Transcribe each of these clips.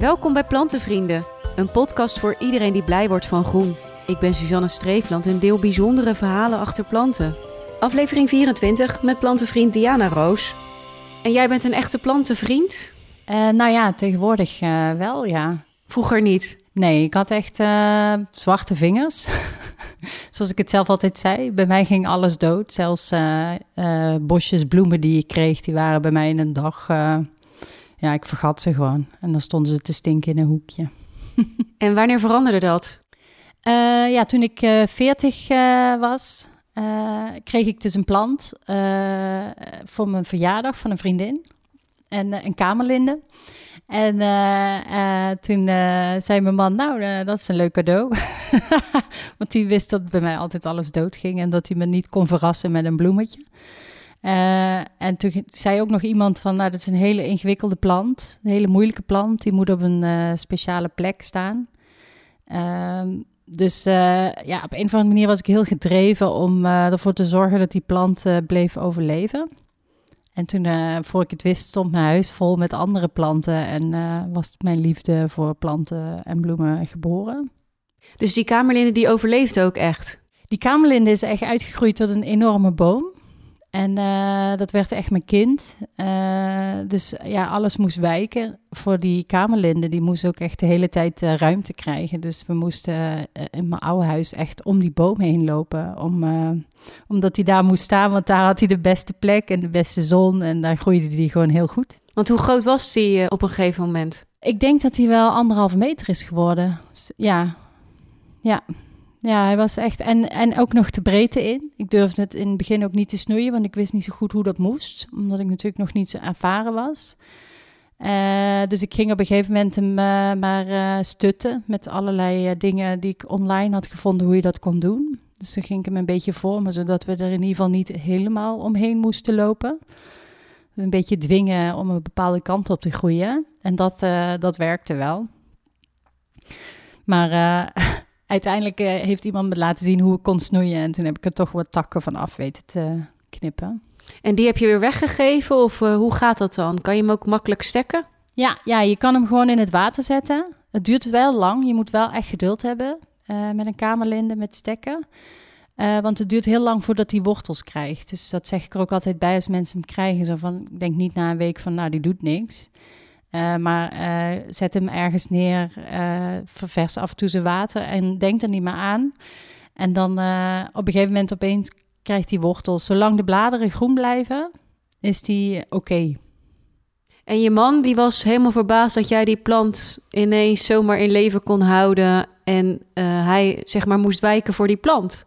Welkom bij Plantenvrienden, een podcast voor iedereen die blij wordt van groen. Ik ben Suzanne Streefland en deel bijzondere verhalen achter planten. Aflevering 24 met plantenvriend Diana Roos. En jij bent een echte plantenvriend? Uh, nou ja, tegenwoordig uh, wel, ja. Vroeger niet? Nee, ik had echt uh, zwarte vingers. Zoals ik het zelf altijd zei. Bij mij ging alles dood. Zelfs bosjes bloemen die ik kreeg, die waren bij mij in een dag ja, ik vergat ze gewoon. En dan stonden ze te stinken in een hoekje. en wanneer veranderde dat? Uh, ja, toen ik uh, 40 uh, was, eh, kreeg ik dus een plant eh, voor mijn verjaardag van een vriendin. En een kamerlinde. En toen zei mijn man, nou, dat is een leuk cadeau. Want die wist dat bij mij altijd alles dood ging en dat hij me niet kon verrassen met een bloemetje. Uh, en toen zei ook nog iemand van, nou, dat is een hele ingewikkelde plant, een hele moeilijke plant, die moet op een uh, speciale plek staan. Uh, dus uh, ja, op een of andere manier was ik heel gedreven om ervoor te zorgen dat die plant bleef overleven. En toen, voor ik het wist, stond mijn huis vol met andere planten en was mijn liefde voor planten en bloemen geboren. Dus die kamerlinde die overleefde ook echt? Die kamerlinde is echt uitgegroeid tot een enorme boom. En uh, dat werd echt mijn kind. Uh, dus ja, alles moest wijken. Voor die kamerlinde, die moest ook echt de hele tijd uh, ruimte krijgen. Dus we moesten in mijn oude huis echt om die boom heen lopen. Om, omdat hij daar moest staan, want daar had hij de beste plek en de beste zon. En daar groeide hij gewoon heel goed. Want hoe groot was hij op een gegeven moment? Ik denk dat hij wel anderhalve meter is geworden. Ja, ja. Ja, hij was echt. En, en ook nog de breedte in. Ik durfde het in het begin ook niet te snoeien, want ik wist niet zo goed hoe dat moest. Omdat ik natuurlijk nog niet zo ervaren was. Uh, dus ik ging op een gegeven moment hem uh, maar uh, stutten met allerlei dingen die ik online had gevonden hoe je dat kon doen. Dus toen ging ik hem een beetje vormen, zodat we er in ieder geval niet helemaal omheen moesten lopen. Een beetje dwingen om een bepaalde kant op te groeien. En dat, dat werkte wel. Maar uiteindelijk uh, heeft iemand me laten zien hoe ik kon snoeien. En toen heb ik er toch wat takken van af weten te knippen. En die heb je weer weggegeven? Of uh, hoe gaat dat dan? Kan je hem ook makkelijk stekken? Ja, ja, je kan hem gewoon in het water zetten. Het duurt wel lang. Je moet wel echt geduld hebben uh, met een kamerlinde met stekken. want het duurt heel lang voordat hij wortels krijgt. Dus dat zeg ik er ook altijd bij als mensen hem krijgen. Zo van, ik denk niet na een week van, nou, die doet niks. Uh, maar uh, zet hem ergens neer, uh, ververs af en toe zijn water en denk er niet meer aan. En dan op een gegeven moment opeens krijgt hij wortels. Zolang de bladeren groen blijven, is die oké. En je man die was helemaal verbaasd dat jij die plant ineens zomaar in leven kon houden en hij zeg maar moest wijken voor die plant.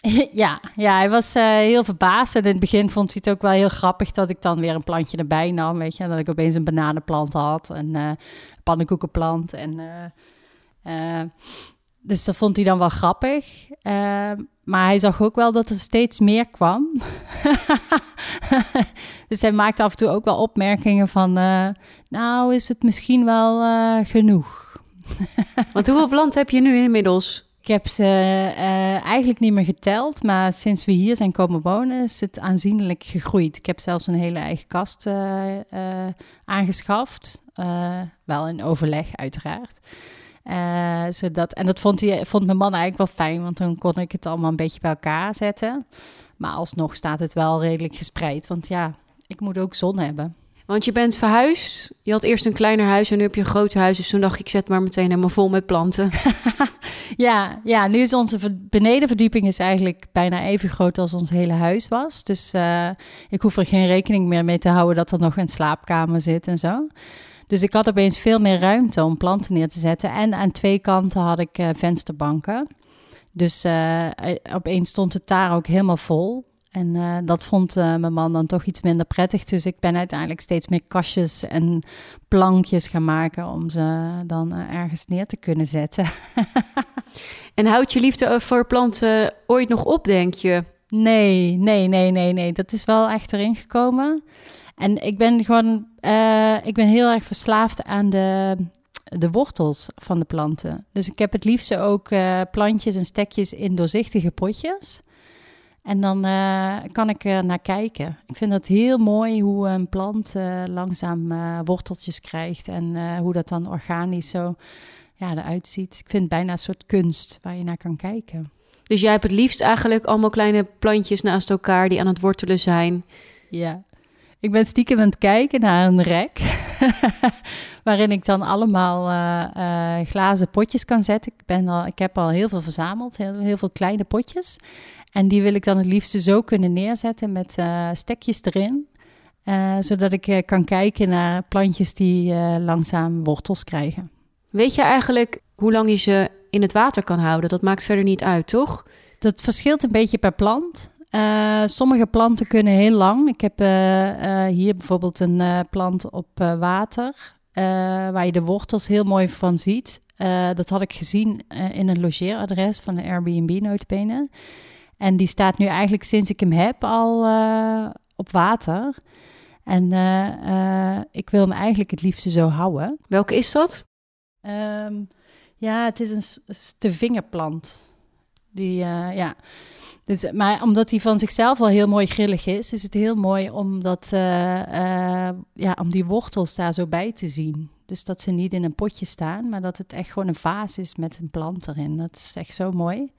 Ja, ja, hij was uh, heel verbaasd. En in het begin vond hij het ook wel heel grappig dat ik dan weer een plantje erbij nam. Weet je, dat ik opeens een bananenplant had en uh, een pannenkoekenplant. En, uh, dus dat vond hij dan wel grappig. maar hij zag ook wel dat er steeds meer kwam. dus hij maakte af en toe ook wel opmerkingen van... nou, is het misschien wel genoeg? Want hoeveel planten heb je nu inmiddels? Ik heb ze uh, eigenlijk niet meer geteld, maar sinds we hier zijn komen wonen is het aanzienlijk gegroeid. Ik heb zelfs een hele eigen kast uh, uh, aangeschaft, wel in overleg uiteraard. zodat, en dat vond, vond mijn man eigenlijk wel fijn, want dan kon ik het allemaal een beetje bij elkaar zetten. Maar alsnog staat het wel redelijk gespreid, want ja, ik moet ook zon hebben. Want je bent verhuisd. Je had eerst een kleiner huis en nu heb je een groter huis. Dus toen dacht ik, ik zet maar meteen helemaal vol met planten. ja, ja, nu is onze benedenverdieping is eigenlijk bijna even groot als ons hele huis was. Dus uh, ik hoef er geen rekening meer mee te houden dat er nog een slaapkamer zit en zo. Dus ik had opeens veel meer ruimte om planten neer te zetten. En aan twee kanten had ik uh, vensterbanken. Dus uh, opeens stond het daar ook helemaal vol. En uh, dat vond uh, mijn man dan toch iets minder prettig. Dus ik ben uiteindelijk steeds meer kastjes en plankjes gaan maken om ze dan uh, ergens neer te kunnen zetten. en houdt je liefde voor planten ooit nog op, denk je? Nee, nee, nee, nee, nee. Dat is wel echt erin gekomen. En ik ben gewoon, ik ben heel erg verslaafd aan de, de wortels van de planten. Dus ik heb het liefste ook plantjes en stekjes in doorzichtige potjes. En dan eh, kan ik er naar kijken. Ik vind het heel mooi hoe een plant uh, langzaam uh, worteltjes krijgt en hoe dat dan organisch zo ja, eruit ziet. Ik vind het bijna een soort kunst waar je naar kan kijken. Dus jij hebt het liefst eigenlijk allemaal kleine plantjes naast elkaar die aan het wortelen zijn. Ja, ik ben stiekem aan het kijken naar een rek. waarin ik dan allemaal uh, uh, glazen potjes kan zetten. Ik, ben al, ik heb al heel veel verzameld, heel, heel veel kleine potjes. En die wil ik dan het liefste zo kunnen neerzetten met uh, stekjes erin. zodat ik kan kijken naar plantjes die langzaam wortels krijgen. Weet je eigenlijk hoe lang je ze in het water kan houden? Dat maakt verder niet uit, toch? Dat verschilt een beetje per plant. Uh, sommige planten kunnen heel lang. Ik heb uh, uh, hier bijvoorbeeld een plant op water, waar je de wortels heel mooi van ziet. dat had ik gezien in een logeeradres van een Airbnb notabene. En die staat nu eigenlijk sinds ik hem heb al op water. En ik wil hem eigenlijk het liefste zo houden. Welke is dat? Um, ja, het is een de vingerplant. Die, ja... Dus, maar omdat hij van zichzelf al heel mooi grillig is, is het heel mooi om, dat, uh, uh, ja, om die wortels daar zo bij te zien. Dus dat ze niet in een potje staan, maar dat het echt gewoon een vaas is met een plant erin. Dat is echt zo mooi.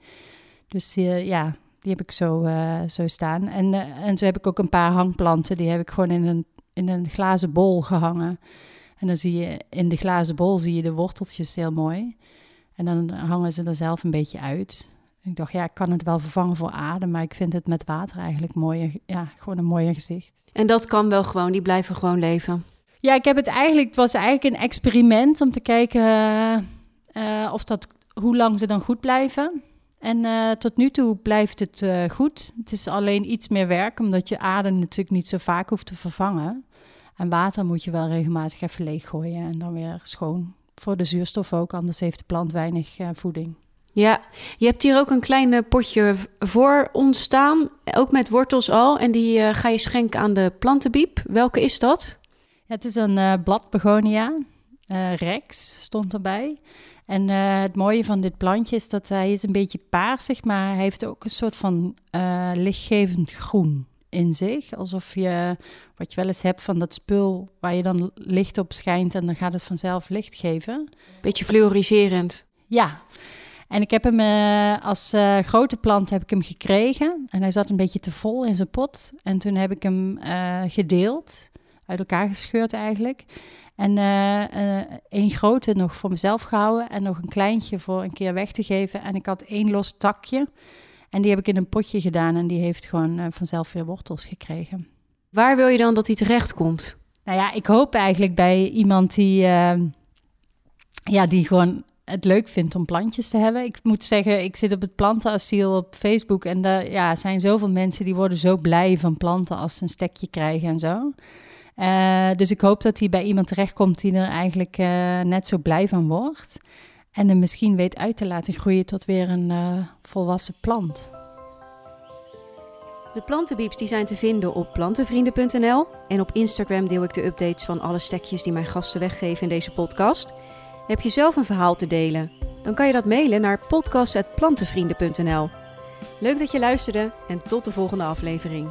Dus uh, ja, die heb ik zo, zo staan. En, en zo heb ik ook een paar hangplanten. Die heb ik gewoon in een, in een glazen bol gehangen. En dan zie je in de glazen bol zie je de worteltjes heel mooi. En dan hangen ze er zelf een beetje uit. Ik dacht, ja, ik kan het wel vervangen voor aarde, maar ik vind het met water eigenlijk mooier, ja, gewoon een mooier gezicht. En dat kan wel gewoon, die blijven gewoon leven. Ja, ik heb het eigenlijk, het was eigenlijk een experiment om te kijken uh, of dat, hoe lang ze dan goed blijven. En uh, tot nu toe blijft het uh, goed. Het is alleen iets meer werk, omdat je aarde natuurlijk niet zo vaak hoeft te vervangen. En water moet je wel regelmatig even leeggooien en dan weer schoon. Voor de zuurstof ook, anders heeft de plant weinig voeding. Ja, je hebt hier ook een klein eh, potje voor ontstaan, ook met wortels al. En die uh, ga je schenken aan de plantenbiep. Welke is dat? Ja, het is een uh, bladbegonia, rex stond erbij. En het mooie van dit plantje is dat hij is een beetje paarsig, maar hij heeft ook een soort van lichtgevend groen in zich. Alsof je, wat je wel eens hebt van dat spul waar je dan licht op schijnt en dan gaat het vanzelf licht geven. Beetje fluoriserend. Ja, en ik heb hem uh, als uh, grote plant heb ik hem gekregen. En hij zat een beetje te vol in zijn pot. En toen heb ik hem uh, gedeeld, uit elkaar gescheurd eigenlijk. En één grote nog voor mezelf gehouden en nog een kleintje voor een keer weg te geven. En ik had één los takje. En die heb ik in een potje gedaan en die heeft gewoon vanzelf weer wortels gekregen. Waar wil je dan dat hij terecht komt? Nou ja, ik hoop eigenlijk bij iemand die, ja, die gewoon het leuk vindt om plantjes te hebben. Ik moet zeggen, ik zit op het plantenasiel op Facebook en er ja, zijn zoveel mensen die worden zo blij van planten als ze een stekje krijgen en zo. Uh, dus ik hoop dat hij bij iemand terechtkomt die er eigenlijk uh, net zo blij van wordt. En hem misschien weet uit te laten groeien tot weer een uh, volwassen plant. De plantenbieps die zijn te vinden op plantenvrienden.nl. En op Instagram deel ik de updates van alle stekjes die mijn gasten weggeven in deze podcast. Heb je zelf een verhaal te delen? Dan kan je dat mailen naar podcast.plantenvrienden.nl. Leuk dat je luisterde en tot de volgende aflevering.